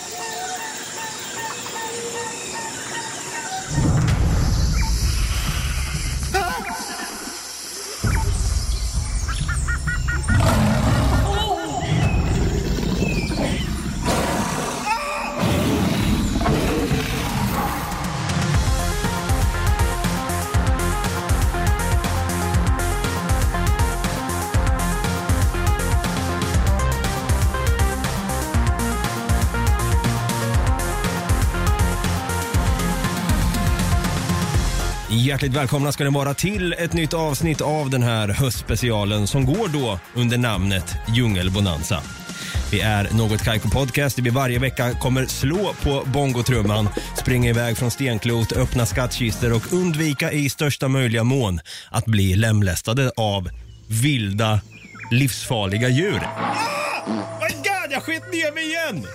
Yeah. Hjärtligt välkomna ska ni vara till ett nytt avsnitt av den här höstspecialen som går då under namnet Djungelbonanza. Vi är Något Kaiko Podcast där vi varje vecka kommer slå på bongotrumman, springa iväg från stenklot, öppna skattkistor och undvika i största möjliga mån att bli lemlästade av vilda, livsfarliga djur. Ah! My God, jag skit ner mig igen!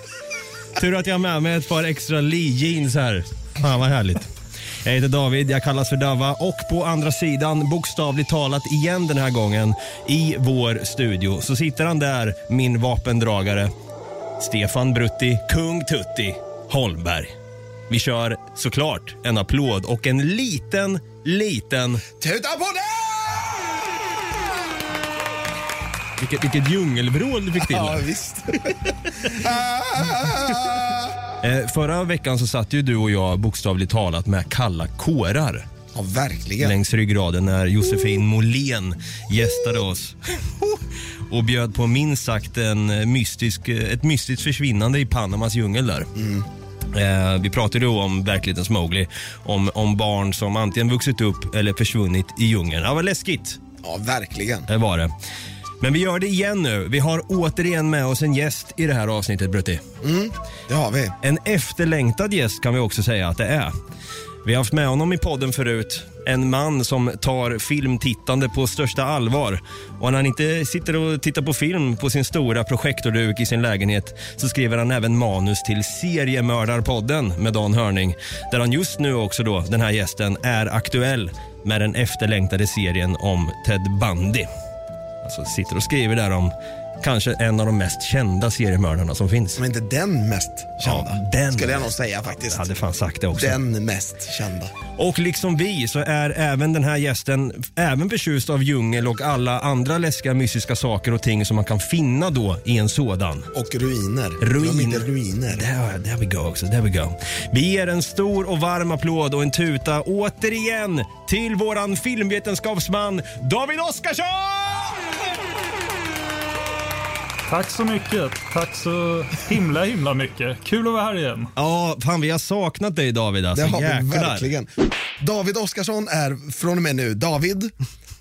Tur att jag har med mig ett par extra Lee jeans här. Fan vad härligt. Jag heter David, jag kallas för Dava och på andra sidan, bokstavligt talat igen den här gången, i vår studio så sitter han där, min vapendragare, Stefan Brutti, kung Tutti Holmberg. Vi kör såklart en applåd och en liten, liten... Tuta på det! Vilket, vilket djungelvrål du fick till. Ja, visst. Ah! Eh, förra veckan så satt ju du och jag bokstavligt talat med kalla kårar. ja, verkligen. längs ryggraden när Josefin Molén gästade oss och bjöd på minst sagt en mystisk, ett mystiskt försvinnande i Panamas djungel där. Eh, vi pratade då om verklighetens Mowgli, om, om barn som antingen vuxit upp eller försvunnit i djungeln. Ja, vad läskigt. Ja, verkligen. Det var det. Men vi gör det igen nu. Vi har återigen med oss en gäst i det här avsnittet, Brutti. Det har vi. En efterlängtad gäst kan vi också säga att det är. Vi har haft med honom i podden förut. En man som tar filmtittande på största allvar. Och när han inte sitter och tittar på film på sin stora projektorduk i sin lägenhet så skriver han även manus till Seriemördarpodden med Dan Hörning. Där han just nu också då, den här gästen, är aktuell med den efterlängtade serien om Ted Bundy. Alltså sitter och skriver där om kanske en av de mest kända seriemördarna som finns. Men inte den mest kända. Ja, den Skulle jag nog säga faktiskt. Jag hade fan sagt det också. Den mest kända. Och liksom vi så är även den här gästen även förtjust av djungel och alla andra läskiga mystiska saker och ting som man kan finna då i en sådan. Och ruiner. Ruin. De heter ruiner. There, there we go också, there we go. Vi ger en stor och varm applåd och en tuta återigen till våran filmvetenskapsman David Oskarsson! Tack så mycket. Tack så himla himla mycket. Kul att vara här igen. Ja, fan vi har saknat dig David alltså. Det har vi Jäklar. verkligen. David Oskarsson är från och med nu David.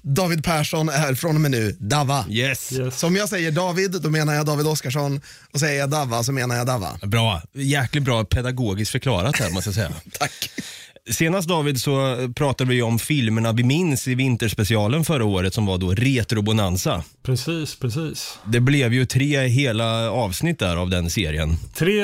David Persson är från och med nu Dava. Yes. Yes. Så om jag säger David, då menar jag David Oskarsson. Och säger jag Dava, så menar jag Dava. Bra. Jäkligt bra pedagogiskt förklarat här måste jag säga. Tack. Senast David så pratade vi om filmerna vi minns i vinterspecialen förra året som var då Retrobonanza. Precis, precis. Det blev ju tre hela avsnitt där av den serien. Tre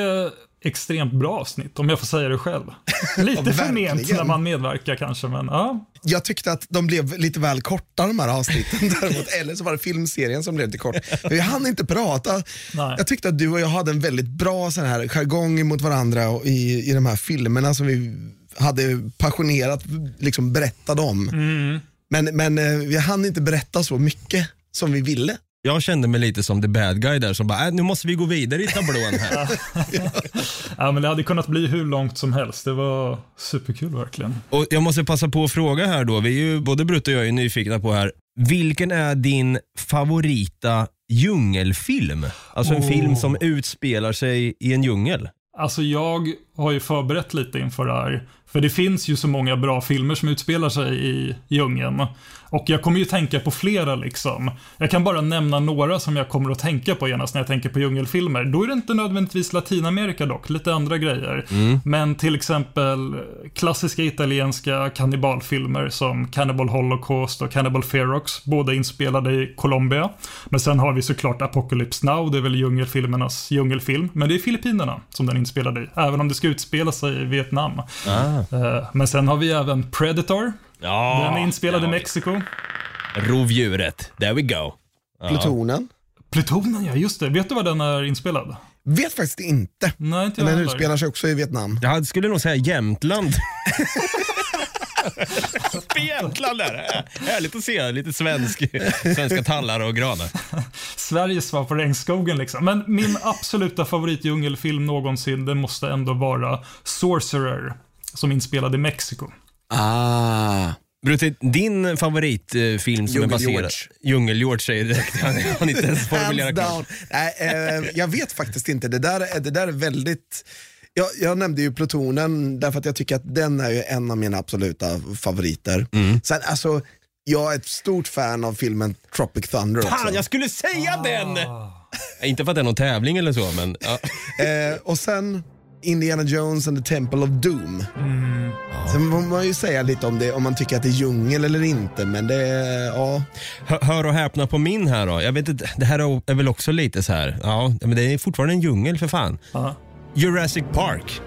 extremt bra avsnitt, om jag får säga det själv. Lite Ja, förment när man medverkar kanske, men ja. Jag tyckte att de blev lite väl korta de här avsnitten däremot. Eller så var det filmserien som blev lite kort. Men jag hann inte prata. Nej. Jag tyckte att du och jag hade en väldigt bra sån här jargong mot varandra och i, i de här filmerna som vi hade passionerat liksom berättade om. Men, men eh, vi hann inte berätta så mycket som vi ville. Jag kände mig lite som the bad guy där som bara, äh, nu måste vi gå vidare i tablån här. ja, men det hade kunnat bli hur långt som helst. Det var superkul verkligen. och jag måste passa på att fråga här då, vi är ju, både Brutt och jag är nyfikna på här, vilken är din favorita djungelfilm? Alltså en Oh. film som utspelar sig i en djungel. Alltså jag har ju förberett lite inför det här. För det finns ju så många bra filmer som utspelar sig i djungeln. Och jag kommer ju tänka på flera liksom. Jag kan bara nämna några som jag kommer att tänka på genast när jag tänker på djungelfilmer. Då är det inte nödvändigtvis Latinamerika dock, lite andra grejer. Men till exempel klassiska italienska kannibalfilmer som Cannibal Holocaust och Cannibal Ferox, båda inspelade i Colombia. Men sen har vi såklart Apocalypse Now, det är väl djungelfilmernas djungelfilm. Men det är Filippinerna som den är inspelad i, även om det ska utspela sig i Vietnam. Eh, Men sen har vi även Predator, Ja, den är inspelad i. Mexiko. Rovdjuret, there we go. Plutonen. Plutonen, ja just det. Vet du var den är inspelad? Vet faktiskt inte. Nej, inte jag Den heller. utspelar sig också i Vietnam. Jag skulle nog säga Jämtland. Jämtland är det. Härligt att se lite svensk, svenska tallar och granar. Sveriges svar på regnskogen liksom. Men min absoluta favoritdjungelfilm någonsin, det måste ändå vara Sorcerer, som inspelad i Mexiko. Ah. Brutti, din favoritfilm som är Djungel-George. baserad... Djungel-George säger direkt. Han har inte ens formulerat down. Nej, eh, jag vet faktiskt inte. Det där, är- det där är väldigt... Jag, jag nämnde ju Plutonen därför att jag tycker att den är ju en av mina absoluta favoriter. Mm. Sen alltså, jag är ett stort fan av filmen Tropic Thunder också. Fan, jag skulle säga den! Inte för att det är någon tävling eller så, men... Ja. Eh, och sen Indiana Jones and the Temple of Doom. Mm. Sen får man ju säga lite om det, om man tycker att det är djungel eller inte, men det är, ja. Hör, hör och häpna på min här då. Jag vet inte, det här är väl också lite så här. Ja, men det är fortfarande en djungel för fan. Ja, Jurassic Park.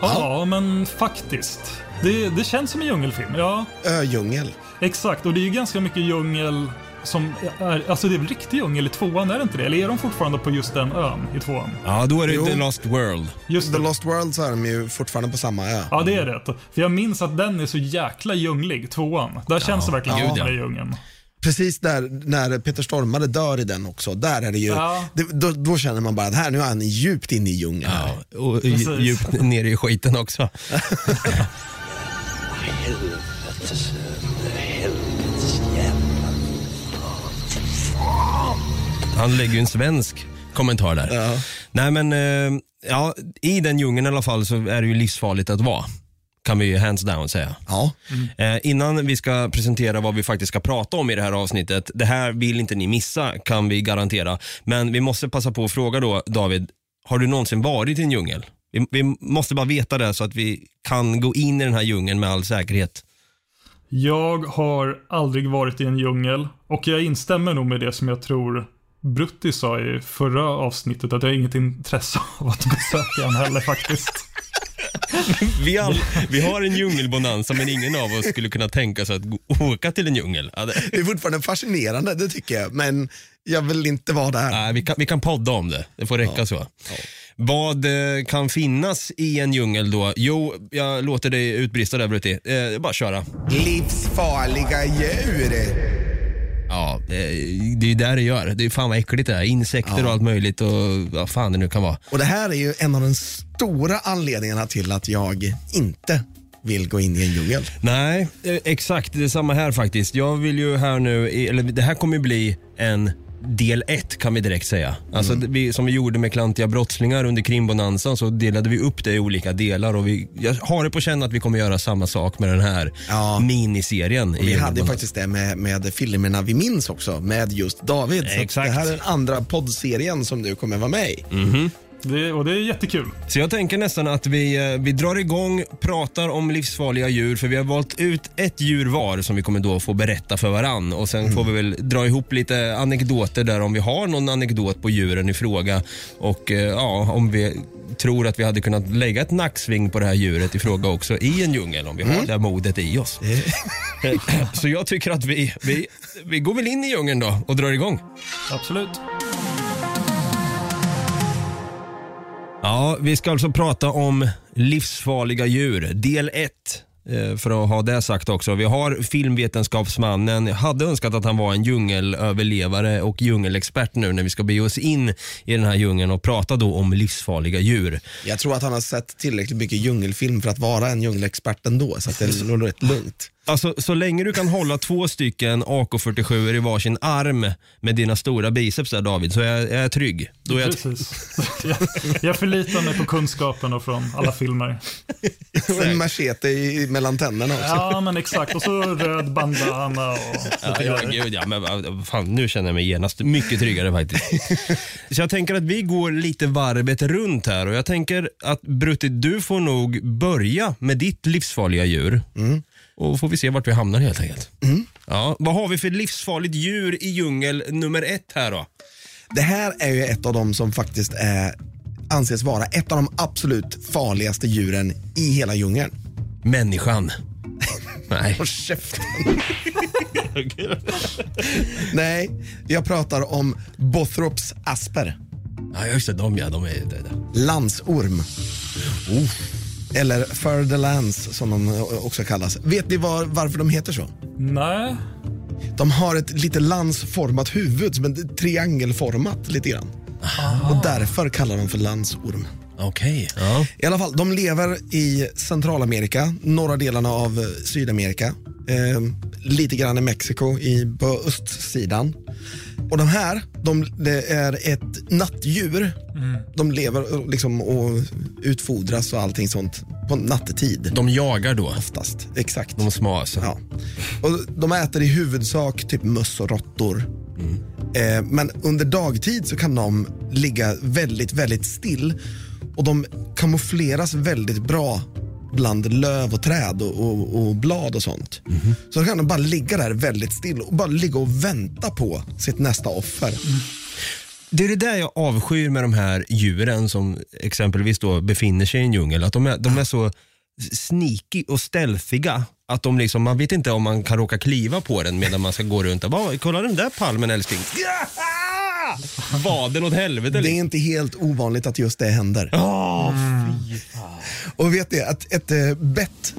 ja men faktiskt. Det, det känns som en djungelfilm, ja. Ödjungel. Exakt, och det är ju ganska mycket djungel som är, alltså det är väl riktig djungel i tvåan, är det inte det? Eller är de fortfarande på just den ön i tvåan? Ja, då är det Jo. The Lost World. Just The det. Lost World så är de ju fortfarande på samma ö. Ja, det är rätt. För jag minns att den är så jäkla djunglig, tvåan. Där känns det verkligen som ja. är djungeln. Precis där när Peter Stormare dör i den också, där är det ju, Ja. det, då, då känner man bara att här, nu är han djupt inne i djungeln. Ja, och djupt ner i skiten också. Han lägger ju en svensk kommentar där. Ja. Nej men, eh, ja, i den djungeln i alla fall så är det ju livsfarligt att vara. Kan vi ju hands down säga. Ja. Eh, innan vi ska presentera vad vi faktiskt ska prata om i det här avsnittet. Det här vill inte ni missa kan vi garantera. Men vi måste passa på att fråga då David, har du någonsin varit i en djungel? Vi, vi måste bara veta det så att vi kan gå in i den här djungeln med all säkerhet. Jag har aldrig varit i en djungel och jag instämmer nog med det som jag tror Brutti sa i förra avsnittet, att jag har inget intresse av att besöka en heller faktiskt. Vi, all, vi har en djungelbonanza men ingen av oss skulle kunna tänka sig att gå- åka till en djungel. Ja, det, Det är fortfarande fascinerande, det tycker jag, men jag vill inte vara där. nej, vi, kan, vi kan podda om det, det får räcka så. Vad eh, kan finnas i en djungel då? Jo, jag låter dig utbrista där Brutti. Eh, bara köra. Livsfarliga djur. Ja, det är ju där det gör. Det är fan vad äckligt det är. Insekter och allt möjligt och vad fan det nu kan vara. Och det här är ju en av de stora anledningarna till att jag inte vill gå in i en djungel. Nej, eh, exakt. Det är samma här faktiskt. Jag vill ju här nu, eller det här kommer ju bli en del ett kan vi direkt säga. Alltså det- vi, som vi gjorde med klantiga brottslingar under krimbonanzan så delade vi upp det i olika delar och vi, jag har det på känn att vi kommer göra samma sak med den här Ja. miniserien. i Vi hade ju faktiskt det med, med filmerna vi minns också, med just David. Så att Exakt. det här är den andra poddserien som du kommer vara med i. Det, och det är jättekul. Så jag tänker nästan att vi, eh, vi drar igång, pratar om livsfarliga djur för vi har valt ut ett djur var som vi kommer då få berätta för varann och sen får vi väl dra ihop lite anekdoter där om vi har någon anekdot på djuren i fråga och eh, ja, om vi tror att vi hade kunnat lägga ett nacksving på det här djuret i fråga också i en djungel om vi har det modet i oss. Så jag tycker att vi, vi, vi går väl in i djungeln då och drar igång. Absolut. Ja, vi ska alltså prata om livsfarliga djur, del 1. För att ha det sagt också. Vi har filmvetenskapsmannen. Jag hade önskat att han var en djungelöverlevare och djungelexpert nu när vi ska bege oss in i den här djungeln och prata då om livsfarliga djur. Jag tror att han har sett tillräckligt mycket djungelfilm för att vara en djungelexpert ändå, så att det är nog rätt lugnt. Alltså, så länge du kan hålla två stycken AK47 i varsin arm med dina stora biceps där David, så är jag, är jag trygg. Då är jag Precis. Jag, jag förlitar mig på kunskapen och från alla filmer. Och en machete i, mellan tänderna också. Ja, men exakt. Och så röd bandana och Ja, ja, gud ja, men fan, nu känner jag mig genast mycket tryggare faktiskt. Så jag tänker att vi går lite varvet runt här och jag tänker att Brutti, du får nog börja med ditt livsfarliga djur. Och får vi se vart vi hamnar helt enkelt. Ja, vad har vi för livsfarligt djur i djungel nummer ett här då? Det här är ju ett av de som faktiskt är, anses vara ett av de absolut farligaste djuren i hela djungeln. Människan. Nej. Håll käften. Nej, jag pratar om Bothrops asper. Ja, just det. De ja, de är döda. Landsorm. Eller fur the lands som de också kallas. Vet ni var, varför de heter så? Nej. De har ett lite landsformat huvud, som en triangelformat lite grann. Och därför kallar de för landsorm. Okej. Ja. I alla fall, de lever i Centralamerika, norra delarna av Sydamerika. Eh, lite grann i Mexiko i, på östsidan. Och de här, de, det är ett nattdjur. De lever och liksom och utfodras och allting sånt på nattetid. De jagar då. Oftast, exakt. De små alltså. Ja. Och de äter i huvudsak typ möss och råttor. Eh, men under dagtid så kan de ligga väldigt, väldigt still och de kamoufleras väldigt bra bland löv och träd och, och, och blad och sånt. Så då kan de bara ligga där väldigt still och bara ligga och vänta på sitt nästa offer. Det är det där jag avskyr med de här djuren som exempelvis då befinner sig i en djungel. Att de är, de är så sneaky och stealthiga att de liksom, man vet inte om man kan råka kliva på den medan man ska gå runt. och Bara, Kolla den där palmen älskling. Vaden åt helvete. Det är liksom. inte helt ovanligt att just det händer. Åh, Och vet ni att ett eh, bett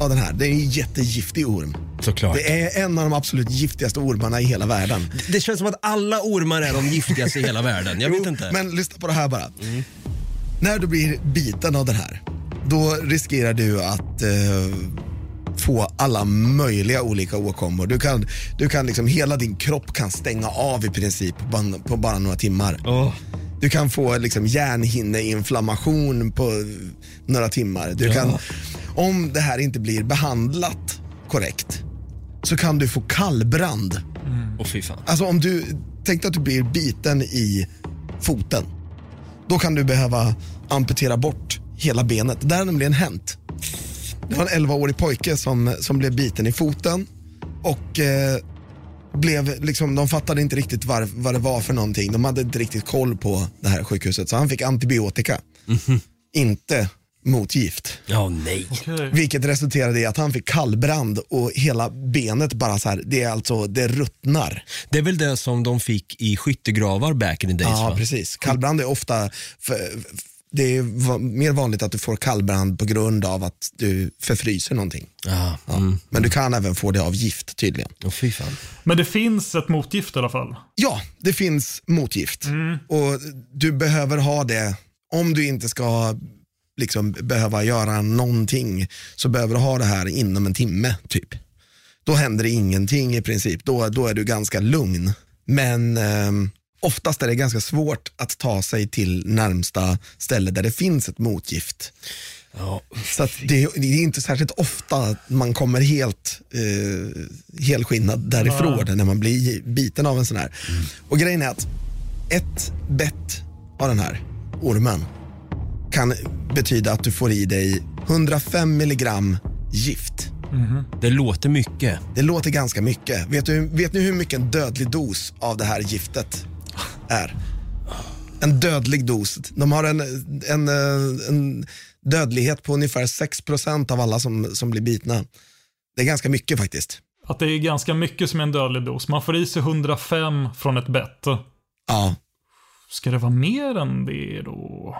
av den här, det är en jättegiftig orm. Såklart. Det är en av de absolut giftigaste ormarna i hela världen. Det känns som att alla ormar är de giftigaste i hela världen. Jag vet Jo, inte. Mm. Men lyssna på det här bara. När du blir biten av den här, då riskerar du att eh, få alla möjliga olika åkommor. Du kan, du kan liksom, hela din kropp kan stänga av i princip på bara, på några timmar. Åh. Du kan få liksom, hjärnhinneinflammation på några timmar. Du Ja. kan, om det här inte blir behandlat korrekt så kan du få kallbrand. Åh fy fan. Alltså om du tänkte att du blir biten i foten. Då kan du behöva amputera bort hela benet. Det har nämligen hänt. Det var en 11-årig pojke som, som blev biten i foten och eh, blev liksom, de fattade inte riktigt var, vad det var för någonting. De hade inte riktigt koll på det här sjukhuset så han fick antibiotika. Inte motgift. Ja, nej. Okej. Vilket resulterade i att han fick kallbrand och hela benet bara så här, det är alltså, det ruttnar. Det är väl det som de fick i skyttegravar back in the days Ja, va? precis. Kallbrand är ofta, för, det är mer vanligt att du får kallbrand på grund av att du förfryser någonting. Ja. Mm. Men du kan även få det av gift tydligen. Åh fy fan. Men det finns ett motgift i alla fall. Ja, det finns motgift och du behöver ha det om du inte ska liksom behöva göra någonting så behöver du ha det här inom en timme typ. Då händer det ingenting i princip, då, då är du ganska lugn. Men ehm, oftast är det ganska svårt att ta sig till närmsta ställe där det finns ett motgift. Ja. Så det, det är inte särskilt ofta man kommer helt eh, helskinnad därifrån när man blir biten av en sån här. Och grejen är att ett bett av den här ormen kan betyda att du får i dig 105 milligram gift. Det låter mycket. Det låter ganska mycket. Vet, du, vet ni hur mycket en dödlig dos av det här giftet är? En dödlig dos. De har en, en, eh, en dödlighet på ungefär 6% av alla som, som blir bitna. Det är ganska mycket faktiskt. Att det är ganska mycket som är en dödlig dos. Man får i sig 105 från ett bett. Ja, Ska det vara mer än det då?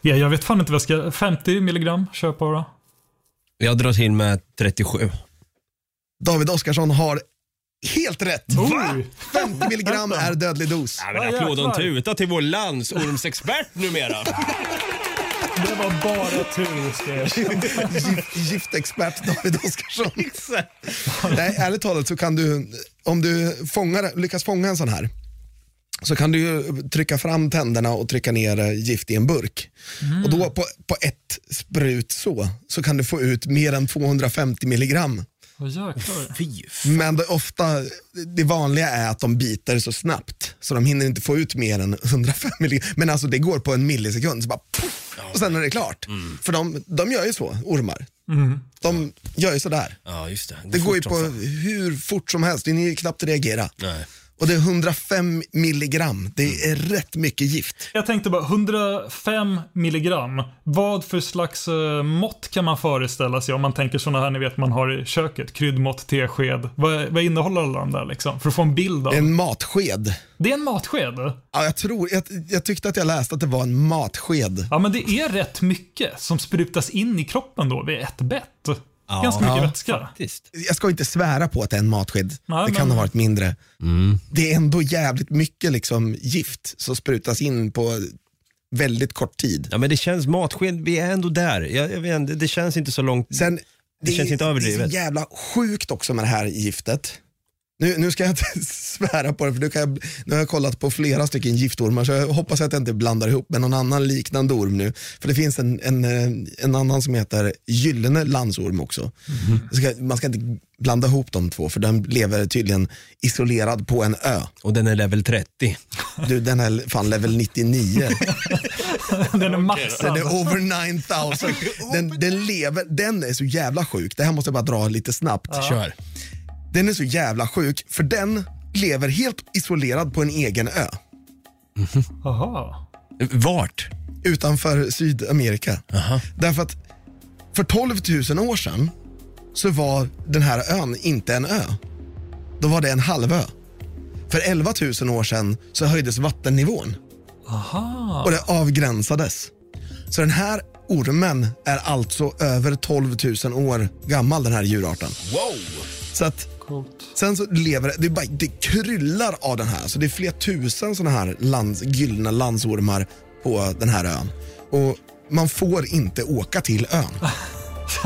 Ja, jag vet fan inte vad jag ska... 50 milligram kör jag på då. Jag drar till med 37. David Oskarsson har helt rätt. Oj. 50 milligram är dödlig dos. Ja, men applåd och en tuta till vår landsormsexpert numera. Det var bara tur. Gift, giftexpert David Oskarsson. Nej, ärligt talat så kan du, om du fångar, lyckas fånga en sån här, så kan du trycka fram tänderna och trycka ner eh, gift i en burk. Och då på, på ett sprut så, så kan du få ut mer än 250 milligram. Men det, ofta, det vanliga är att de biter så snabbt så de hinner inte få ut mer än 105 milligram. Men alltså det går på en millisekund, så bara puff, och sen är det klart. För de, de gör ju så, ormar. De gör ju sådär. Ja, just det. Det går ju på hur fort som helst, det är ju knappt att reagera. Nej. Och det är 105 milligram. Det är rätt mycket gift. Jag tänkte bara, 105 milligram. Vad för slags eh, mått kan man föreställa sig om man tänker sådana här ni vet man har i köket? Kryddmått, tesked. Vad, vad innehåller alla de där liksom? För att få en bild av. En matsked. Det är en matsked. Ja, jag, tror, jag, jag tyckte att jag läste att det var en matsked. Ja, men det är rätt mycket som sprutas in i kroppen då vid ett bett. Ganska mycket Ja, vätska. Faktiskt. Jag ska inte svära på att det är en matsked. Nej, det kan men- ha varit mindre. Det är ändå jävligt mycket liksom, gift som sprutas in på väldigt kort tid. Ja, men det känns matsked, vi är ändå där. Jag, jag vet, inte, det känns inte så långt. Sen, Det känns inte Det är överdrivet. så jävla sjukt också med det här giftet. Nu, nu ska jag inte svära på det, för nu, kan jag, nu har jag kollat på flera stycken giftormar, så jag hoppas att jag inte blandar ihop med någon annan liknande orm nu. För det finns en, en, eh, en annan som heter gyllene landsorm också. Det Ska, man ska inte blanda ihop de två, för den lever tydligen isolerad på en ö. Och den är level 30. Du, den är fan level 99. Den är Den maxad. är over 9000. Den, den, lever, den är så jävla sjuk. Det här måste jag bara dra lite snabbt. Kör. Den är så jävla sjuk, för den lever helt isolerad på en egen ö Aha. Vart? utanför Sydamerika. Därför att för 12 000 år sedan så var den här ön inte en ö. Då var det en halvö. För 11 000 år sedan så höjdes vattennivån Aha. och det avgränsades. Så den här ormen är alltså över 12 000 år gammal, den här djurarten. Wow! Så att Coolt. Sen så lever det, bara, det kryllar av den här. Så det är flera tusen sådana här lands, gyllene landsormar på den här ön. Och man får inte åka till ön.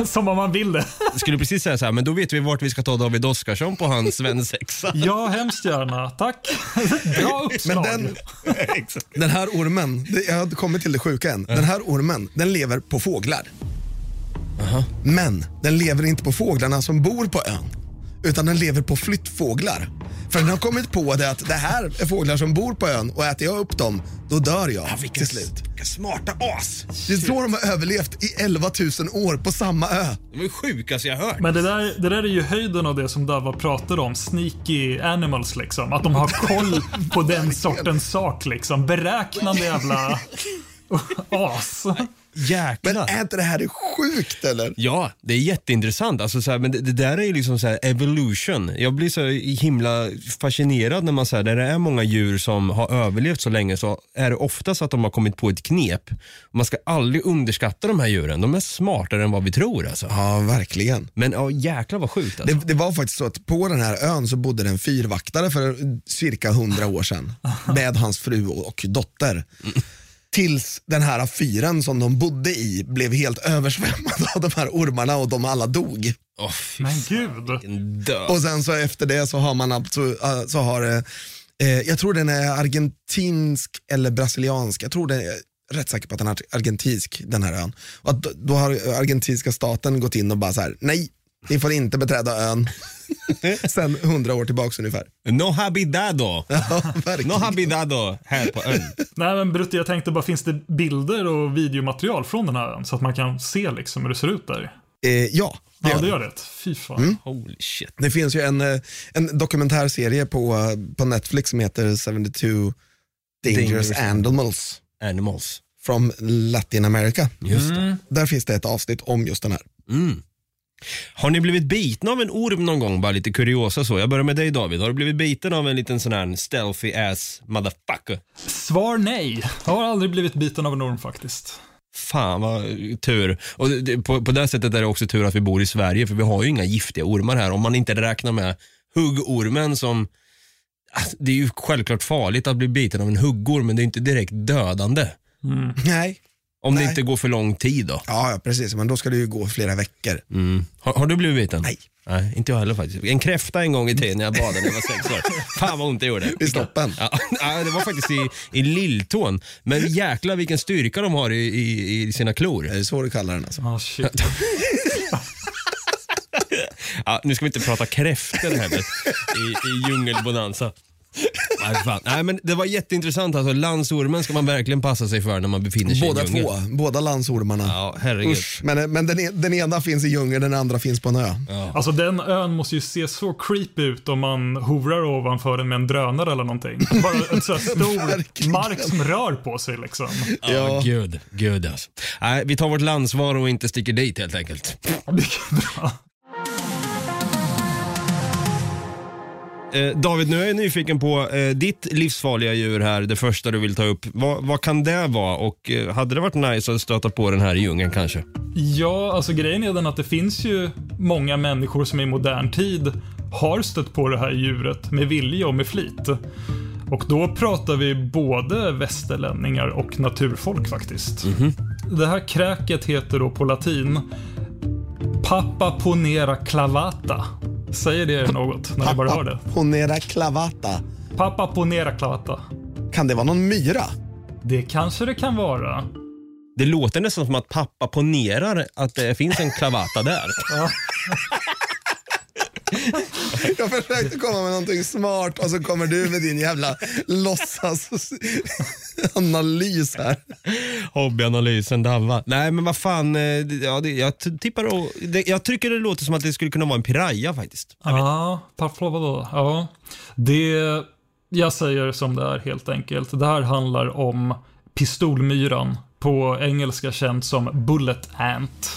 Som om man vill det. Jag skulle precis säga så här, men då vet vi vart vi ska ta David Oskarsson på hans svensexa. Ja, hemskt gärna. Tack. Bra uppslag. Men den, den här ormen, jag har kommit till det sjuka än. Den här ormen, den lever på fåglar. Men den lever inte på fåglarna som bor på ön. Utan den lever på flyttfåglar. För den har kommit på det att det här är fåglar som bor på ön och äter jag upp dem, då dör jag till slut. Vilka smarta as! Det är så de har överlevt i 11 000 år på samma ö. Det var det sjukaste jag hört. Men det där, det där är ju höjden av det som Dava pratade om. Sneaky animals liksom. Att de har koll på den sortens sak liksom. Beräknande jävla as. Men Jäklar. är inte det här sjukt eller? Ja, det är jätteintressant. Alltså, så här, men det, det där är ju liksom så här evolution. Jag blir så himla fascinerad när man säger där det är många djur som har överlevt så länge så är det oftast att de har kommit på ett knep. Man ska aldrig underskatta de här djuren. De är smartare än vad vi tror alltså. Ja, verkligen. Men ja, jäklar vad sjukt alltså. Det, det var faktiskt så att på den här ön så bodde det en fyrvaktare för cirka 100 år sedan med hans fru och dotter. Tills den här fyren som de bodde i blev helt översvämmad av de här ormarna och de alla dog. Fy Men gud. Och sen så efter det så har man alltså, äh, så har eh, eh, jag tror den är argentinsk eller brasiliansk, jag tror det är rätt säker på att den är argentinsk den här ön. Och att då- då har argentinska staten gått in och bara så här: nej, ni får inte beträda ön. Sen hundra år tillbaks ungefär. No habidado. Ja, verkligen. No habidado här på ön. Nej men Brutte, jag tänkte bara, finns det bilder och videomaterial från den här ön? Så att man kan se liksom hur det ser ut där? Eh, ja, det Ja, gör det det. gör det. Fy fan. Holy shit. Det finns ju en, eh, en dokumentärserie på, eh, på Netflix som heter 72 Dangerous, Dangerous Animals Animals. from Latin America. Just det. Där finns det ett avsnitt om just den här. Mm. Har ni blivit bitna av en orm någon gång? Bara lite kuriosa så. Jag börjar med dig David. Har du blivit biten av en liten sån här stealthy ass motherfucker? Svar nej. Jag har aldrig blivit biten av en orm faktiskt. Fan vad tur. Och det- på, på det sättet är det också tur att vi bor i Sverige för vi har ju inga giftiga ormar här. Om man inte räknar med huggormen som alltså, det är ju självklart farligt att bli biten av en huggorm men det är inte direkt dödande. Nej. Om det Nej. inte går för lång tid då. Ja, ja, precis. Men då ska det ju gå flera veckor. Mm. Har, har du blivit biten? Nej. Nej, inte jag heller faktiskt. En kräfta en gång i tiden när jag badade när jag var sex år. Fan vad ont det gjorde. I snoppen. Ja, ja, det var faktiskt i, i lilltån. Men jäklar vilken styrka de har i, i, i sina klor. Det är så du kallar den alltså. Ah, shit. Ja, nu ska vi inte prata kräftor här i, i djungelbonanza. Nej, fan. Nej, men det var jätteintressant. Alltså, landsormen ska man verkligen passa sig för när man befinner sig Båda i djungeln. två, båda landsormarna. Ja, herregud. Usch, men men den, e- den ena finns i djungeln, den andra finns på en ö. Alltså den ön måste ju se så creepy ut om man hovrar ovanför den med en drönare eller någonting. Bara en sån här stor Verkligen. mark som rör på sig liksom. Ja, Ja. gud. Gud alltså. Nej, vi tar vårt landsvar och inte sticker dit helt enkelt. Mycket bra. Eh, David, nu är jag nyfiken på eh, ditt livsfarliga djur här, det första du vill ta upp. Vad, vad kan det vara och eh, hade det varit nice att stöta på den här i djungeln kanske? Ja, alltså grejen är den att det finns ju många människor som i modern tid har stött på det här djuret med vilja och med flit. Och då pratar vi både västerlänningar och naturfolk faktiskt. Det här kräket heter då på latin Papa ponera clavata. Säger det något när ni bara hör det? Ponera clavata. Papa ponera clavata. Kan det vara någon myra? Det kanske det kan vara. Det låter nästan som att pappa ponerar att det finns en klavata där. Jag försökte komma med någonting smart och så kommer du med din jävla låtsasanalys här. Hobbyanalysen Davva. Nej men vad fan, eh, ja, det, jag tippar och, det, Jag tycker det låter som att det skulle kunna vara en piraya faktiskt. Ja, Pavlova då. Ja. Det, jag säger som det är helt enkelt. Det här handlar om pistolmyran. På engelska känt som Bullet Ant.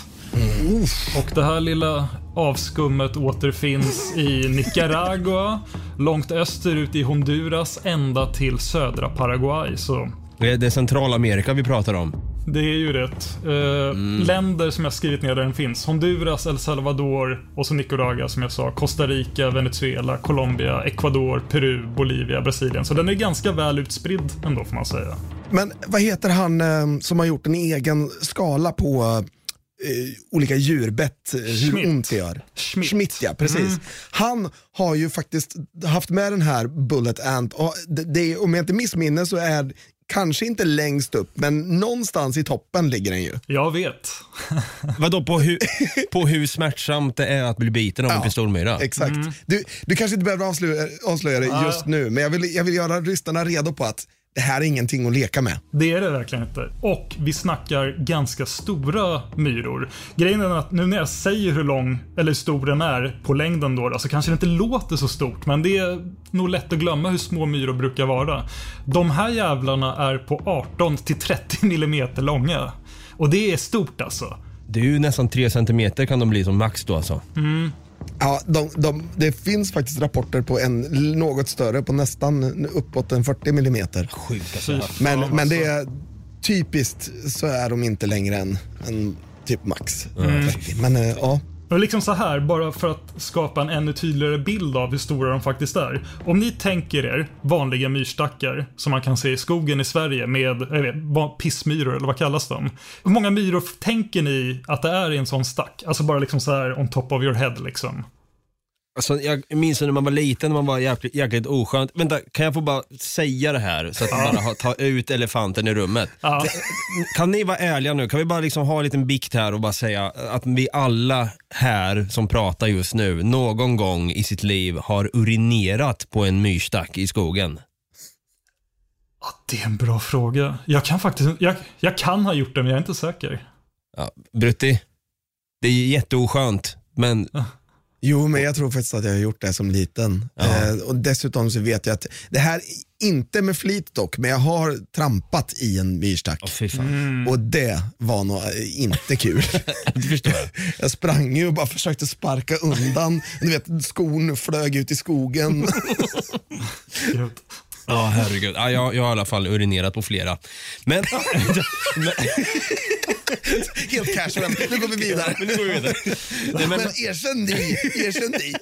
Och det här lilla avskummet återfinns i Nicaragua, långt österut i Honduras, ända till södra Paraguay. Så Det är, det är Centralamerika vi pratar om. det är ju rätt. Eh, Länder som jag skrivit ner där den finns. Honduras, El Salvador och så Nicaragua som jag sa. Costa Rica, Venezuela, Colombia, Ecuador, Peru, Bolivia, Brasilien. Så den är ganska väl utspridd ändå får man säga. Men vad heter han eh, som har gjort en egen skala på eh, olika djurbett, eh, hur Schmidt. ont det gör? Schmidt. ja, precis. Han har ju faktiskt haft med den här Bullet Ant och det, det, om jag inte missminner så är kanske inte längst upp, men någonstans i toppen ligger den ju. Jag vet. Vadå på, hu, på hur smärtsamt det är att bli biten av en Ja, pistolmyra? Exakt. Du, du kanske inte behöver avslöja, avslöja det just nu, men jag vill, jag vill göra lyssnarna redo på att det här är ingenting att leka med. Det är det verkligen inte. Och vi snackar ganska stora myror. Grejen är att nu när jag säger hur lång eller stor den är på längden då, så kanske det inte låter så stort. Men det är nog lätt att glömma hur små myror brukar vara. De här jävlarna är på 18 till 30 millimeter långa. Och det är stort alltså. Det är ju nästan tre centimeter kan de bli som max då alltså. Ja, de, de, det finns faktiskt rapporter på en något större, på nästan uppåt en 40 millimeter. Sjuka Fy Men, men alltså. det är typiskt så är de inte längre än, än typ max. Mm. 30. Men eh, ja, och liksom så här, bara för att skapa en ännu tydligare bild av hur stora de faktiskt är. Om ni tänker er vanliga myrstackar som man kan se i skogen i Sverige med jag vet, pissmyror eller vad kallas de? Hur många myror tänker ni att det är i en sån stack? Alltså bara liksom så här on top of your head liksom. Alltså, jag minns när man var liten, när man var jäkligt, jäkligt oskönt. Vänta, kan jag få bara säga det här så att vi bara har- tar ut elefanten i rummet? Ja. Kan ni vara ärliga nu? Kan vi bara liksom ha en liten bikt här och bara säga att vi alla här som pratar just nu någon gång i sitt liv har urinerat på en myrstack i skogen? Ja, det är en bra fråga. Jag kan faktiskt jag, jag kan ha gjort det men jag är inte säker. Ja, Brutti, det är jätteoskönt, men Jo, men jag tror faktiskt att jag har gjort det som liten. Ja. Eh, och dessutom så vet jag att, det här, inte med flit dock, men jag har trampat i en myrstack. oh, fy fan. Mm. Och det var nog eh, inte kul. Det förstår jag. jag sprang ju och bara försökte sparka undan. Du vet, skon flög ut i skogen. Ja, herregud. Ja, jag, jag har i alla fall urinerat på flera. Men, men, Helt casual. Nu går vi vidare. men nu går vi vidare. Nej, men, Men erkänn ni, erkänn ni.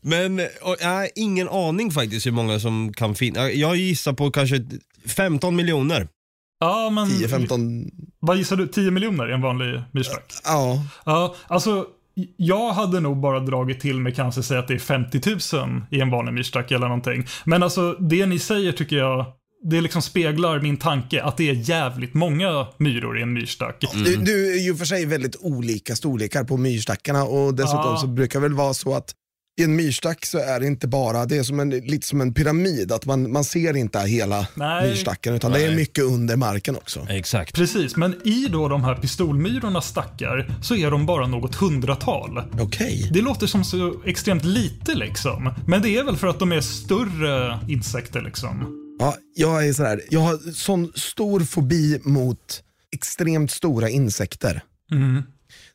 men och, nej, ingen aning faktiskt hur många som kan finnas. Jag gissar på kanske 15 miljoner. Ja, men 10-15, vad gissar du? 10 miljoner i en vanlig myrstack? ja. Ja, alltså jag hade nog bara dragit till med kanske säga att det är 50 000 i en vanlig myrstack eller någonting. Men alltså det ni säger tycker jag, det liksom speglar min tanke att det är jävligt många myror i en myrstack. Du, du är ju för sig väldigt olika storlekar på myrstackarna och dessutom Ja. så brukar det väl vara så att i en myrstack så är det inte bara, det är som en, lite som en pyramid, att man, man ser inte hela Nej. myrstacken utan det är Nej. mycket under marken också. Exakt. Precis, men i då de här pistolmyrornas stackar så är de bara något hundratal. Okej. Det låter som så extremt lite liksom. Men det är väl för att de är större insekter liksom. Ja, jag är sådär, jag har sån stor fobi mot extremt stora insekter.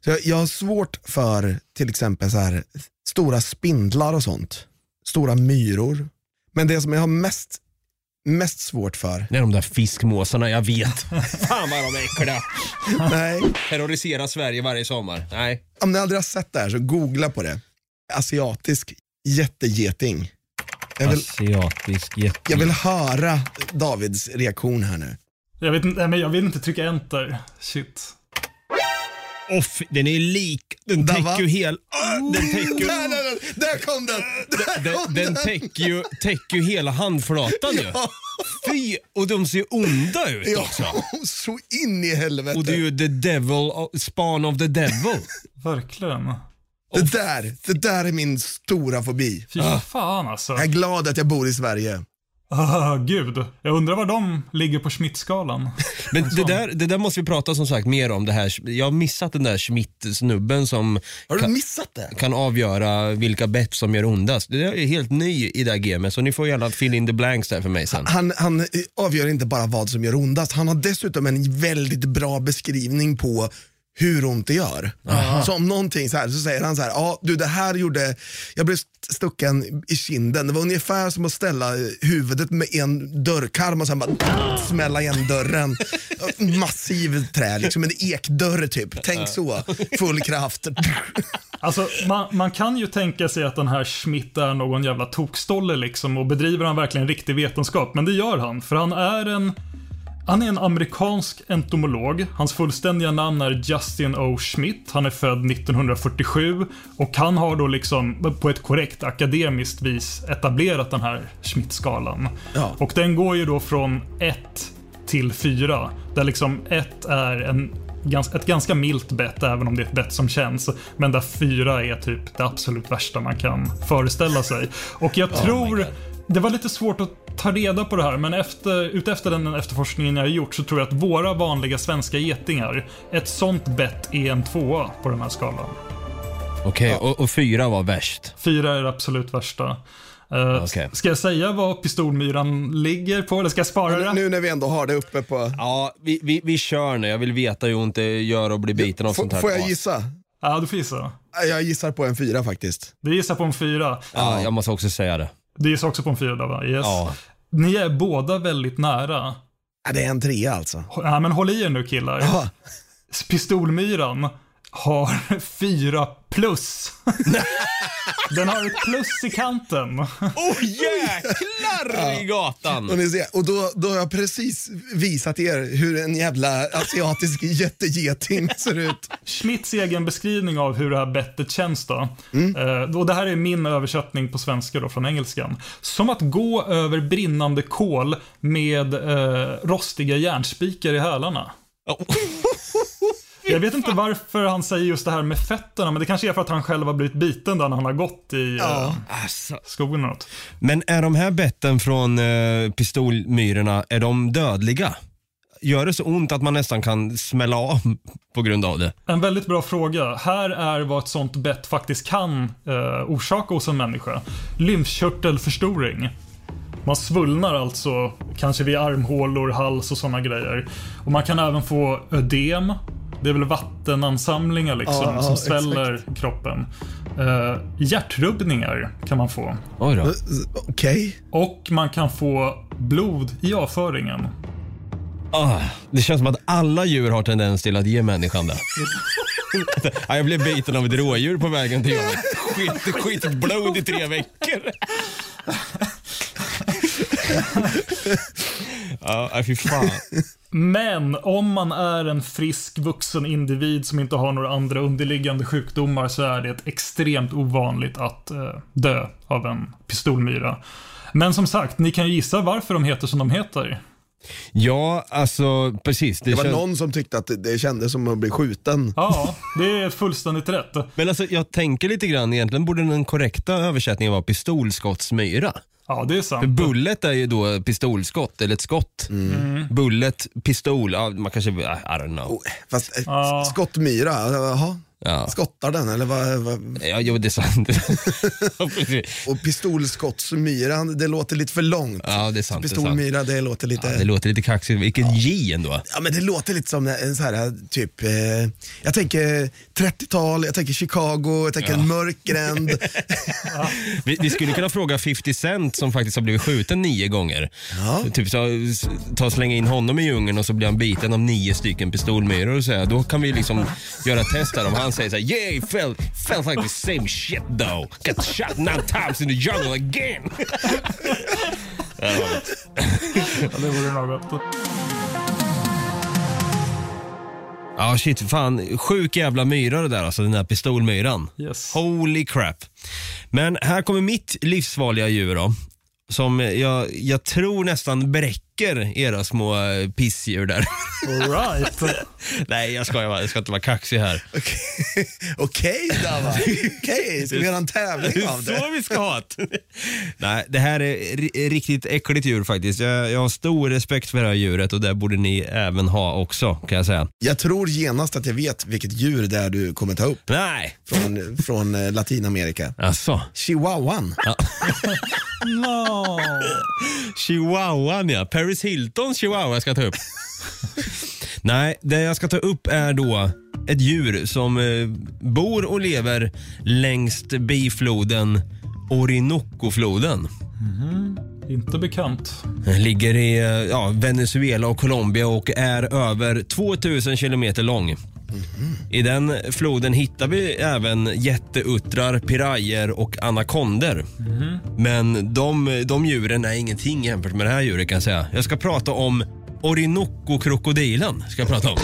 Så jag, jag har svårt för till exempel så här, stora spindlar och sånt. Stora myror. Men det som jag har mest, mest svårt för, Det är de där fiskmåsarna, jag vet. Fan vad de är äckliga. nej, Terroriserar Sverige varje sommar. Nej. om ni aldrig har sett det här så googla på det. Asiatisk jättegeting. Jag vill, Asiatisk jätte... jag vill höra Davids reaktion här nu. Jag vet inte, nej, men jag vill inte trycka enter. Shit. Off, den är lik. Den Där, täcker ju hel... Ah, Den täcker ju... Där, där, där, kom den! Där Den, kom den täcker ju, täcker ju hela handflatan ju. Fy! Och de ser onda ut Ja, också. så in i helvete. Och det är ju the devil, spawn of the devil. Verkligen. Det, där, det där är min stora fobi. Fy fan alltså. Jag är glad att jag bor i Sverige. Ah, gud. Jag undrar var de ligger på Schmidt-skalan. Men det där, det där måste vi prata som sagt mer om. Det här. Jag har missat den där Schmidt-snubben som Har du kan, missat det? kan avgöra vilka bett som gör ondast. Det är helt ny i det här gamet så ni får gärna fill in the blanks där för mig sen. Han, han avgör inte bara vad som gör ondast, han har dessutom en väldigt bra beskrivning på hur ont det gör. Så om någonting så här så säger han så här, ja du det här gjorde, jag blev st- stucken i kinden, det var ungefär som att ställa huvudet med en dörrkarm och sen bara smälla igen dörren. Massiv trä, liksom en ekdörr typ. Tänk så, full kraft. Alltså, man, man kan ju tänka sig att den här Schmidt är någon jävla tokstolle liksom och bedriver han verkligen riktig vetenskap? Men det gör han, för han är en han är en amerikansk entomolog. Hans fullständiga namn är Justin O. Schmidt. Han är född 1947 och han har då liksom på ett korrekt akademiskt vis etablerat den här Schmidt-skalan. Ja. Och den går ju då från 1 till 4. Där liksom 1 är en, ett ganska milt bett, även om det är ett bett som känns. Men där 4 är typ det absolut värsta man kan föreställa sig. Och jag tror... Det var lite svårt att ta reda på det här, men efter, utefter den efterforskningen jag har gjort så tror jag att våra vanliga svenska getingar, ett sånt bett är en tvåa på den här skalan. Okej, och, och fyra var värst. Fyra är det absolut värsta. Eh, Okej. Ska jag säga vad pistolmyran ligger på, eller ska jag spara det? Nu när vi ändå har det uppe på, Ja, vi, vi, vi kör nu. Jag vill veta hur ont det gör att bli biten av sånt får, här. får jag gissa? Ja, du får gissa. Jag gissar på en fyra faktiskt. Du gissar på en fyra. Ja, jag måste också säga det. Du gissar också på en fyra, va? Yes. Ja. Ni är båda väldigt nära. Ja, det är en trea alltså. Ja, men håll i er nu killar. Ja. Pistolmyran har fyra plus. Den har ett plus i kanten. Oh jäklar i gatan! Och, ni ser, och då, då har jag precis visat er hur en jävla asiatisk jättegeting ser ut. Schmidts egen beskrivning av hur det här bettet känns då. Eh, och det här är min översättning på svenska då från engelskan. Som att gå över brinnande kol med eh, rostiga järnspikar i hälarna. Jag vet inte varför han säger just det här med fötterna, men det kanske är för att han själv har blivit biten där när han har gått i eh, Alltså. skogen eller något. Men är de här betten från eh, pistolmyrorna, är de dödliga? Gör det så ont att man nästan kan smälla av på grund av det? En väldigt bra fråga. Här är vad ett sånt bett faktiskt kan eh, orsaka hos en människa. Lymfkörtelförstoring. Man svullnar alltså, kanske vid armhålor, hals och sådana grejer. Och man kan även få ödem. Det är väl vattenansamlingar liksom, Ja, ja, som sväller kroppen. Eh, hjärtrubbningar kan man få. Oj då. Okej. Och man kan få blod i avföringen. Ah, det känns som att alla djur har tendens till att ge människan det. ja, jag blev biten av ett rådjur på vägen till jobbet. Skit, skit blod i tre veckor. ja, nej, fy fan. Men om man är en frisk vuxen individ som inte har några andra underliggande sjukdomar så är det extremt ovanligt att eh, dö av en pistolmyra. Men som sagt, ni kan ju gissa varför de heter som de heter. Ja, alltså precis. Det Det var känns- någon som tyckte att det- det kändes som att bli skjuten. Ja, det är fullständigt rätt. Men alltså jag tänker lite grann, egentligen borde den korrekta översättningen vara pistolskottsmyra. Ja, det är För sant. bullet är ju då pistolskott, eller ett skott. Bullet, pistol, ja, man kanske, I don't know. Oh, Fast eh, Ja. skottmyra, jaha. Ja, Skottar den eller vad? vad? ja jo, det är sant. Ja. Och pistolskottsmyra, det låter lite för långt. ja, det är sant. Det. Pistolmyra, det låter lite... Ja, det låter lite kaxigt. Vilket J ändå. Ja men det låter lite som en så här typ, eh, jag tänker 30-tal, jag tänker Chicago, jag tänker en mörk gränd. Vi, vi skulle kunna fråga 50 Cent som faktiskt har blivit skjuten nio gånger. Ja. Typ så, ta och slänga in honom i djungeln och så blir han biten av nio stycken pistolmyror och så här. Då kan vi liksom göra ett test där om han säger så här, yeah felt, felt like the same shit though. Got shot nine times in the jungle again. Ja, det vore något. Ja shit, fan. Sjuk jävla myra det där alltså, den där pistolmyran. Yes. Holy crap. Men här kommer mitt livsfarliga djur då. Som jag, jag tror nästan bräcker era små eh, pissdjur där. All right. Nej, jag ska, jag ska inte vara kaxig här. Okej, Okej Dava, okej, ska vi göra en tävling av Så det? vi ska ha det. Nej, det här är ri- riktigt äckligt djur faktiskt. Jag, jag har stor respekt för det här djuret och det borde ni även ha också kan jag säga. Jag tror genast att jag vet vilket djur det är du kommer ta upp Nej, från, från eh, Latinamerika. alltså. Chihuahuan. No. Chihuahuan ja. Paris Hiltons chihuahua ska jag ta upp. Nej, det jag ska ta upp är då ett djur som eh, bor och lever längst bifloden Orinoco-floden. Inte bekant. Den ligger i eh, ja, Venezuela och Colombia och är över 2000 kilometer lång. I den floden hittar vi även jätteuttrar, pirajer och anakonder. Men de, de djuren är ingenting jämfört med det här djuret kan jag säga. Jag ska prata om Orinoco-krokodilen. Ska jag prata om.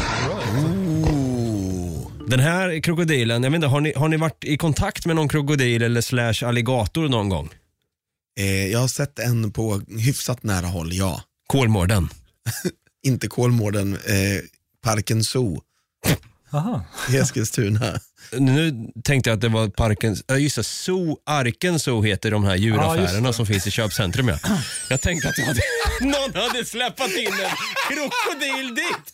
Den här krokodilen, jag vet inte, har ni, har ni varit i kontakt med någon krokodil eller slash alligator någon gång? Eh, jag har sett en på hyfsat nära håll, ja. Kolmården. Inte Kolmården, eh, Parken Zoo Aha. i Eskilstuna. Nu tänkte jag att det var parken, ja just det, Zoo, Arken Zoo heter de här Ja, djuraffärerna just som finns i köpcentrum ja. Jag tänkte att det hade, någon hade släppt in en krokodil dit.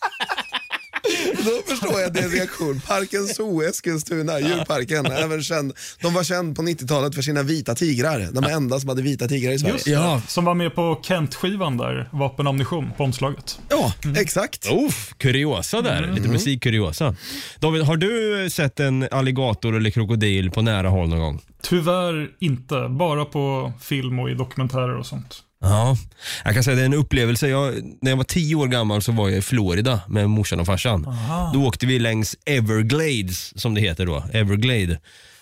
Då förstår jag din reaktion. Parken Zoo, Eskilstuna, djurparken. Även känd, de var känd på 90-talet för sina vita tigrar. De enda som hade vita tigrar i Sverige. Just det. Ja. Som var med på Kent-skivan där, Vapen ammunition, på omslaget. Ja, exakt. Uff, kuriosa där, lite musikkuriosa. David, har du sett en alligator eller krokodil på nära håll någon gång? Tyvärr inte, bara på film och i dokumentärer och sånt. Ja, jag kan säga det är en upplevelse. Jag, när jag var tio år gammal så var jag i Florida med morsan och farsan. Då åkte vi längs Everglades, som det heter då. Everglade.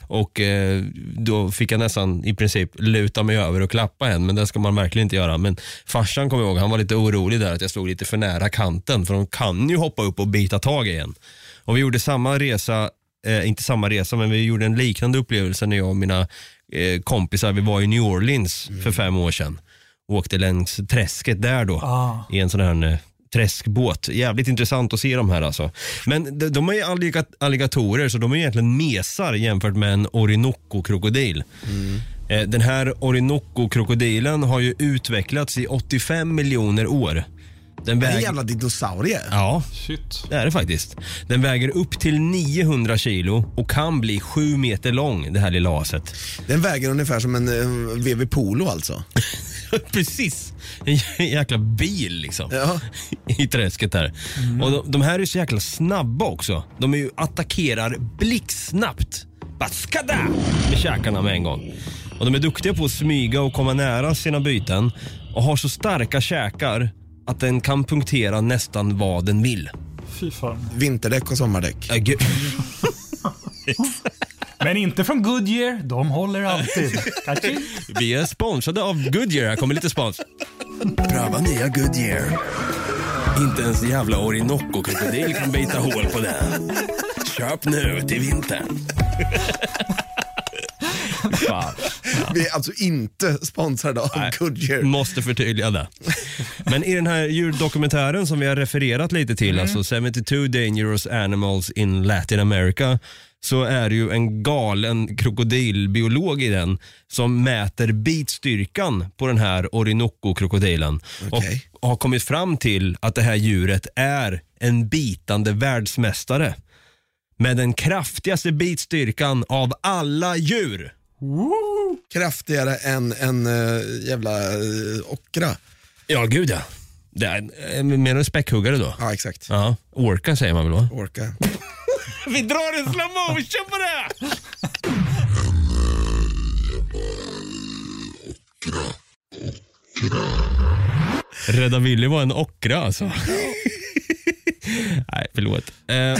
Och eh, då fick jag nästan i princip luta mig över och klappa en, men det ska man verkligen inte göra. Men farsan kommer ihåg, han var lite orolig där att jag stod lite för nära kanten, för de kan ju hoppa upp och bita tag i en. Och vi gjorde samma resa, eh, inte samma resa, men vi gjorde en liknande upplevelse när jag och mina eh, kompisar, vi var i New Orleans för fem år sedan åkte längs träsket där då Ah. i en sån här eh, träskbåt. Jävligt intressant att se de här alltså. Men de, de är ju alliga- alligatorer så de är egentligen mesar jämfört med en Orinoco-krokodil. Eh, Den här Orinoco-krokodilen har ju utvecklats i 85 miljoner år. Den Det är en väger... jävla dinosaurie. Ja, Shit. det är det faktiskt. Den väger upp till 900 kilo och kan bli 7 meter lång det här lilla aset. Den väger ungefär som en eh, VW Polo alltså. Precis. En jä- jäkla bil liksom. Ja. I träsket där. Och de, de här är så jäkla snabba också. De är ju attackerar blixtsnabbt. Bara skada! Med käkarna med en gång. Och de är duktiga på att smyga och komma nära sina byten. Och har så starka käkar att den kan punktera nästan vad den vill. Fy fan. Vinterdäck och sommardäck. Äh, gud. Men inte från Goodyear, de håller alltid. Vi är sponsrade av Goodyear. Här kommer lite spons. Pröva nya Goodyear. Inte ens jävla Orinoco-krokodil kan bita hål på den. Köp nu till vintern. Fan. Vi är alltså inte sponsrade av Goodyear. Måste förtydliga det. Men i den här djurdokumentären som vi har refererat lite till, alltså 72 Dangerous Animals in Latin America, så är det ju en galen krokodilbiolog i den som mäter bitstyrkan på den här Orinoco-krokodilen Okej. och har kommit fram till att det här djuret är en bitande världsmästare med den kraftigaste bitstyrkan av alla djur. Kraftigare än en uh, jävla uh, ockra. Ja, gud ja. Det är, eh, menar du späckhuggare då? Ja, exakt. Ja, orka säger man väl va? Orka. Vi drar en slow motion på det! Rädda Willy var en ockra alltså. Nej, förlåt. Eh,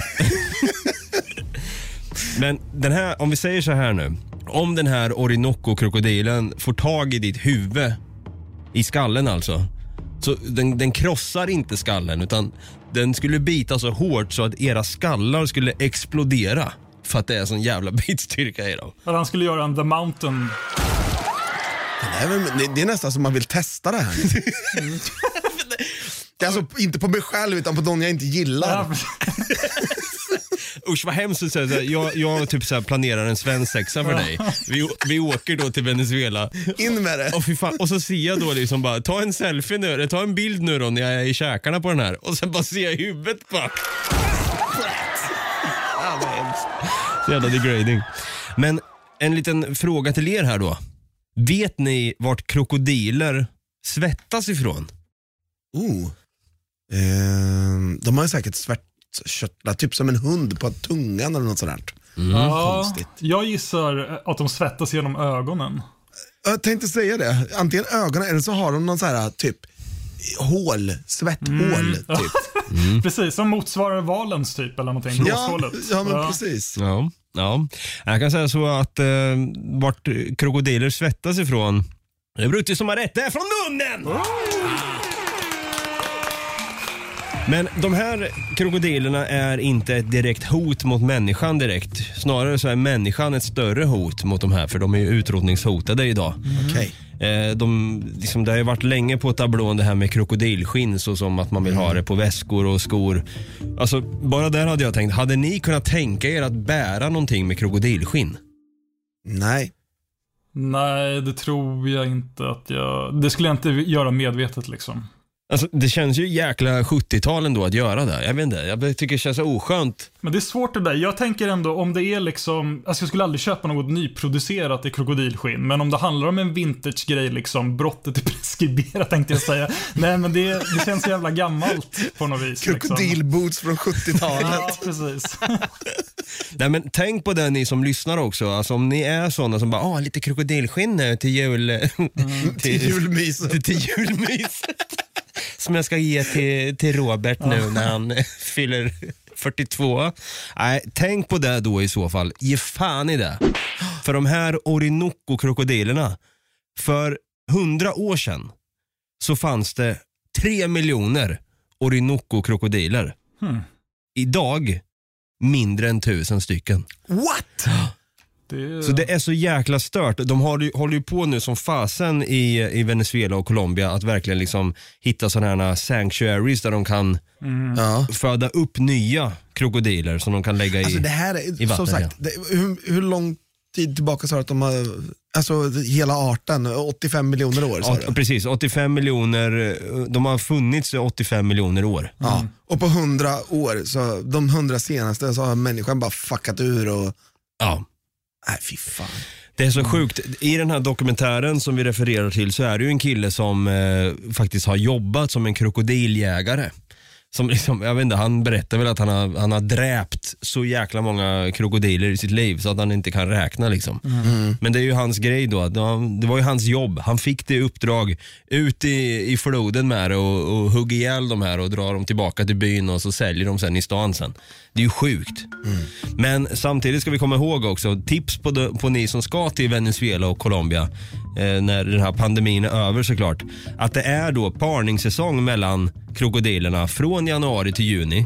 Men den här, om vi säger så här nu. Om den här Orinoco-krokodilen får tag i ditt huvud, i skallen alltså. Så den, den krossar inte skallen utan den skulle bita så hårt så att era skallar skulle explodera. För att det är sån jävla bitstyrka i dem. Att han skulle göra en The Mountain. Det är, väl, det, det är nästan som man vill testa det här. det är alltså inte på mig själv utan på någon jag inte gillar. Usch vad hemskt att säga så här, jag, jag typ så här planerar en svensexa för dig. Vi, vi åker då till Venezuela. In med det. Och, fy fan, och så ser jag då liksom bara, ta en selfie nu, eller ta en bild nu då när jag är i käkarna på den här. Och sen bara ser jag huvudet bara. Ah, vad hemskt. Så jävla degrading. Men en liten fråga till er här då. Vet ni vart krokodiler svettas ifrån? Oh. Ehm, de har ju säkert svärtkörtlar, typ som en hund på tungan eller något sånt. ja, konstigt. jag gissar att de svettas genom ögonen. Jag tänkte säga det, antingen ögonen eller så har de någon så här typ hål, svetthål. Typ. Precis, som motsvarar valens typ eller någonting. Ja, Blåshålet. ja, men precis. Ja. ja. Jag kan säga så att eh, vart krokodiler svettas ifrån, det är som har rätt, det är från munnen! Men de här krokodilerna är inte ett direkt hot mot människan direkt. Snarare så är människan ett större hot mot de här för de är ju utrotningshotade idag. Okej. Eh, de, liksom, det har ju varit länge på tablån det här med krokodilskinn så som att man vill ha det på väskor och skor. Alltså, bara där hade jag tänkt, hade ni kunnat tänka er att bära någonting med krokodilskinn? Nej. Nej, det tror jag inte att jag... Det skulle jag inte göra medvetet liksom. Alltså, det känns ju jäkla 70-tal ändå att göra det. Jag vet inte, jag tycker det känns så oskönt. Men det är svårt det där. Jag tänker ändå om det är liksom, alltså jag skulle aldrig köpa något nyproducerat i krokodilskinn, men om det handlar om en vintage-grej liksom, brottet är preskriberat tänkte jag säga. Nej men det, det känns så jävla gammalt på något vis. Liksom. Krokodilboots från 70-talet. Ja, precis. Nej, men tänk på det ni som lyssnar också. Alltså, om ni är sådana som bara, ah, lite krokodilskinn nu till jul... Till julmyset. till, till julmyset. Som jag ska ge till, till Robert nu när han fyller 42. Nej, tänk på det då i så fall. Ge fan i det. För de här Orinoco-krokodilerna, för hundra år sedan så fanns det tre miljoner Orinoco-krokodiler. Idag mindre än tusen stycken. What? Det, Så det är så jäkla stört. De håller ju, håller ju på nu som fasen i, i Venezuela och Colombia att verkligen liksom hitta sådana här sanctuaries där de kan Ja. föda upp nya krokodiler som de kan lägga i. Alltså det här i är, vatten, som sagt, det, hur, hur lång tid tillbaka sa du att de har, alltså hela arten, 85 miljoner år ja, precis, 85 miljoner, de har funnits i 85 miljoner år. Ja. Och på 100 år, så de 100 senaste, så har människan bara fuckat ur och, Ja nej fy fan. Det är så sjukt. I den här dokumentären som vi refererar till så är det ju en kille som eh, faktiskt har jobbat som en krokodiljägare. Som liksom, jag vet inte, han berättar väl att han har, han har dräpt så jäkla många krokodiler i sitt liv så att han inte kan räkna. Liksom. Men det är ju hans grej då. att Det var ju hans jobb. Han fick det uppdrag ut i, i floden med det och, och hugga ihjäl de här och dra dem tillbaka till byn och så säljer de sen i stan sen. Det är ju sjukt. Men samtidigt ska vi komma ihåg också, tips på, de, på ni som ska till Venezuela och Colombia eh, när den här pandemin är över såklart. Att det är då parningssäsong mellan krokodilerna från januari till juni.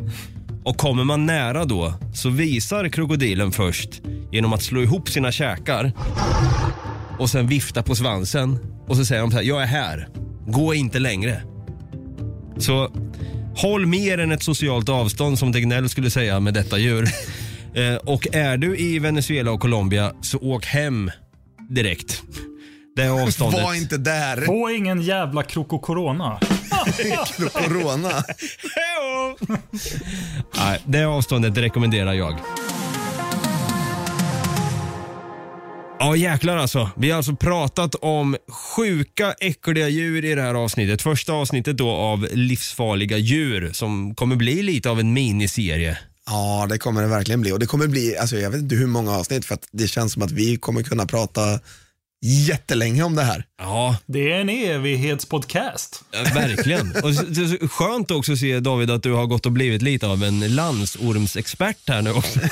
Och kommer man nära då så visar krokodilen först genom att slå ihop sina käkar och sen vifta på svansen och så säger de så här, jag är här, gå inte längre. Så håll mer än ett socialt avstånd som Tegnell skulle säga med detta djur. Eh, och är du i Venezuela och Colombia så åk hem direkt. Det är avståndet. Var inte där. Få ingen jävla krokokorona. Corona. Nej, det avståndet rekommenderar jag. Ja jäklar alltså. Vi har alltså pratat om sjuka äckliga djur i det här avsnittet. Första avsnittet då av livsfarliga djur som kommer bli lite av en miniserie. Ja, det kommer det verkligen bli. Och det kommer bli, alltså jag vet inte hur många avsnitt för att det känns som att vi kommer kunna prata jättelänge om det här. Ja, Det är en evighetspodcast. Ja, Verkligen. Och så- det är så skönt också att se David att du har gått och blivit lite av en landsormsexpert här nu också.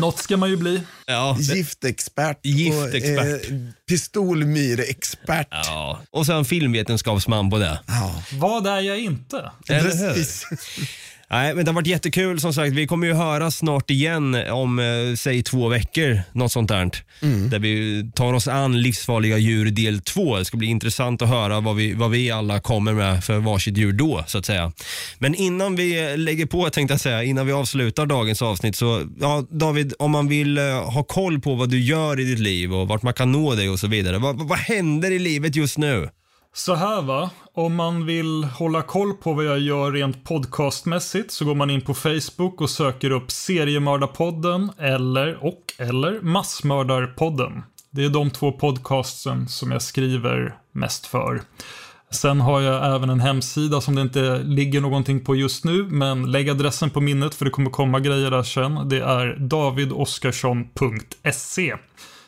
Något ska man ju bli. Ja, Giftexpert, Giftexpert. och eh, pistolmyreexpert. ja. Och sen filmvetenskapsman på det. Ja, Vad är jag inte? Eller hur? precis. Nej, men det har varit jättekul som sagt. Vi kommer ju höra snart igen om, eh, säg två veckor, något sånt där. Där vi tar oss an livsfarliga djur del två. Det ska bli intressant att höra vad vi, vad vi alla kommer med för varsitt djur då, så att säga. Men innan vi lägger på, tänkte jag säga, innan vi avslutar dagens avsnitt så, ja David, om man vill eh, ha koll på vad du gör i ditt liv och vart man kan nå dig och så vidare. Vad, vad- vad händer i livet just nu? Så här va, om man vill hålla koll på vad jag gör rent podcastmässigt så går man in på Facebook och söker upp Seriemördarpodden eller och eller Massmördarpodden. Det är de två podcastsen som jag skriver mest för. Sen har jag även en hemsida som det inte ligger någonting på just nu, men lägg adressen på minnet för det kommer komma grejer där sen. Det är davidoskarsson.se.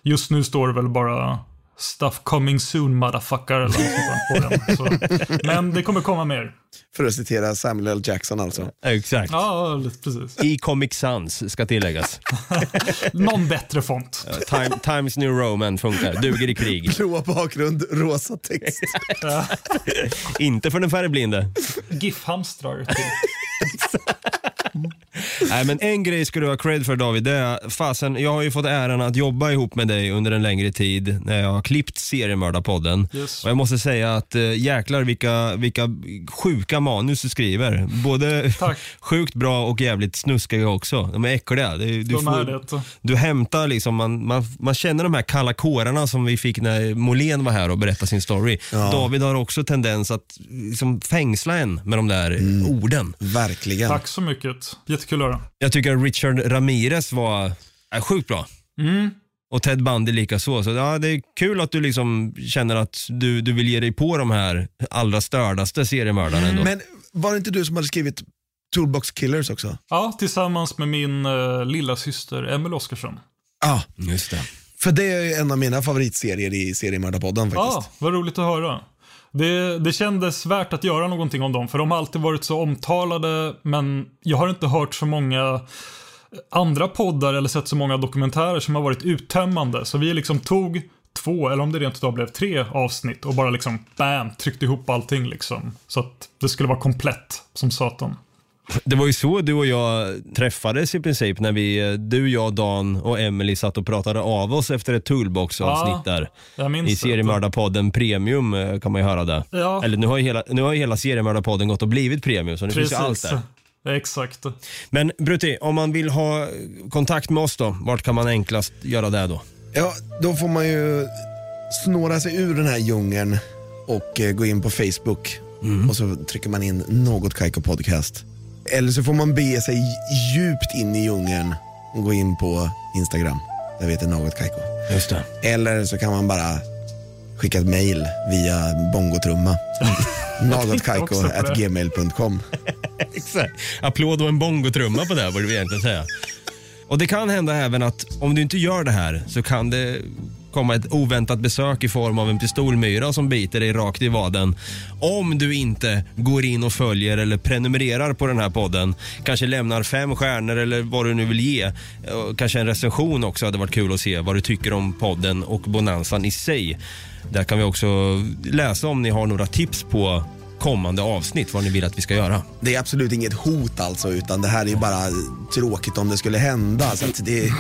Just nu står det väl bara Stuff coming soon motherfucker eller något sånt på den. Så. Men det kommer komma mer. För att citera Samuel L. Jackson alltså. Exakt. Ja, precis. I Comic Sans ska tilläggas. Någon bättre font. Time, Times New Roman funkar, duger i krig. Blå bakgrund, rosa text. Inte för den färgblinde. GIF-hamstrar. Nej, men en grej ska du ha cred för David. Det är, fasen, jag har ju fått äran att jobba ihop med dig under en längre tid när jag har klippt Seriemördarpodden. Yes. Och jag måste säga att äh, jäklar vilka, vilka sjuka manus du skriver. Både Tack. sjukt bra och jävligt snuskiga också. De är äckliga. Det, du, De får- är det. du hämtar liksom, man, man, man känner de här kalla kårarna som vi fick när Molén var här och berättade sin story. David har också tendens att liksom, fängsla en med de där orden. Verkligen. Tack så mycket. Jättekul att höra. Jag tycker att Richard Ramirez var är sjukt bra. Och Ted Bundy lika så. så ja, det är kul att du liksom känner att du, du vill ge dig på de här allra stördaste seriemördarna ändå. Men var det inte du som hade skrivit Toolbox Killers också? Ja, tillsammans med min uh, lilla syster Emil Oskarsson. Ja, Just det. för det är en av mina favoritserier i Seriemördarpodden faktiskt. Ja, vad roligt att höra. Det, det kändes värt att göra någonting om dem, för de har alltid varit så omtalade, men jag har inte hört så många andra poddar eller sett så många dokumentärer som har varit uttömmande. Så vi liksom tog två, eller om det rent utav blev tre avsnitt och bara liksom bam, tryckte ihop allting liksom. Så att det skulle vara komplett som satan. Det var ju så du och jag träffades i princip när vi, du, jag, Dan och Emily satt och pratade av oss efter ett Toolbox-avsnitt Ja, där. Jag minns I det. Seriemördarpodden Premium eh, kan man ju höra det. Ja. Eller nu har ju hela, nu har ju hela Seriemördarpodden gått och blivit Premium så nu finns ju allt där. Exakt. Men Brutti, om man vill ha kontakt med oss då, vart kan man enklast göra det då? Ja, då får man ju snåra sig ur den här djungeln och eh, gå in på Facebook och så trycker man in något Kaiko Podcast. Eller så får man bege sig djupt in i djungeln och gå in på Instagram. Där vi heter något Kaiko. Just det. Eller så kan man bara skicka ett mail via bongotrumma. Nagotkaiko Också på det. at gmail.com. Exakt. Applåd och en bongotrumma på det här borde vi egentligen säga. Och det kan hända även att om du inte gör det här så kan det komma ett oväntat besök i form av en pistolmyra som biter dig rakt i vaden. Om du inte går in och följer eller prenumererar på den här podden. Kanske lämnar fem stjärnor eller vad du nu vill ge. Eh, kanske en recension också hade varit kul att se vad du tycker om podden och bonanzan i sig. Där kan vi också läsa om ni har några tips på kommande avsnitt, vad ni vill att vi ska göra. Det är absolut inget hot alltså, utan det här är bara tråkigt om det skulle hända. Så att det, är,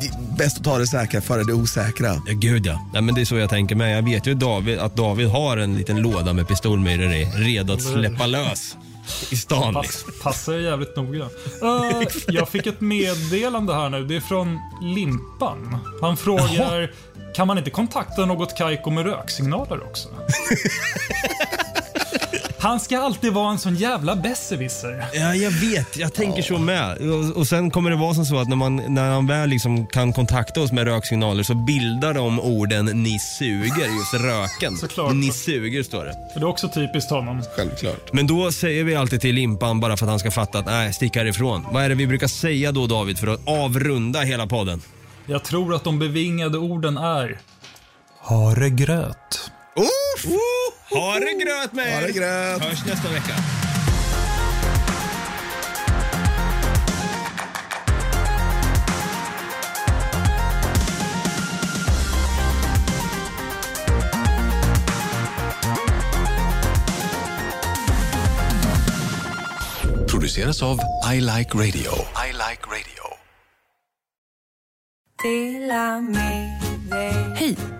det är bäst att ta det säkra före det osäkra. Ja, gud ja. Nej, men det är så jag tänker med. Jag vet ju David, att David har en liten låda med pistolmyror i, redo att släppa lös i stan. Liksom. Pass, passar jävligt noga. Uh, jag fick ett meddelande här nu. Det är från Limpan. Han frågar, kan man inte kontakta något Kaiko med röksignaler också? Han ska alltid vara en sån jävla besserwisser. Ja, jag vet. Jag tänker så med. Och, och sen kommer det vara som så att när, man, när han väl liksom kan kontakta oss med röksignaler så bildar de orden “ni suger” just röken. Såklart. Ni suger står det. Det är också typiskt honom. Självklart. Men då säger vi alltid till Limpan bara för att han ska fatta att nej, stick härifrån. Vad är det vi brukar säga då David för att avrunda hela podden? Jag tror att de bevingade orden är Haregröt. Uff! Ha det gröt med Ha det er! gröt! Hörs nästa vecka. Produceras av I Like Radio. I like radio. Hej!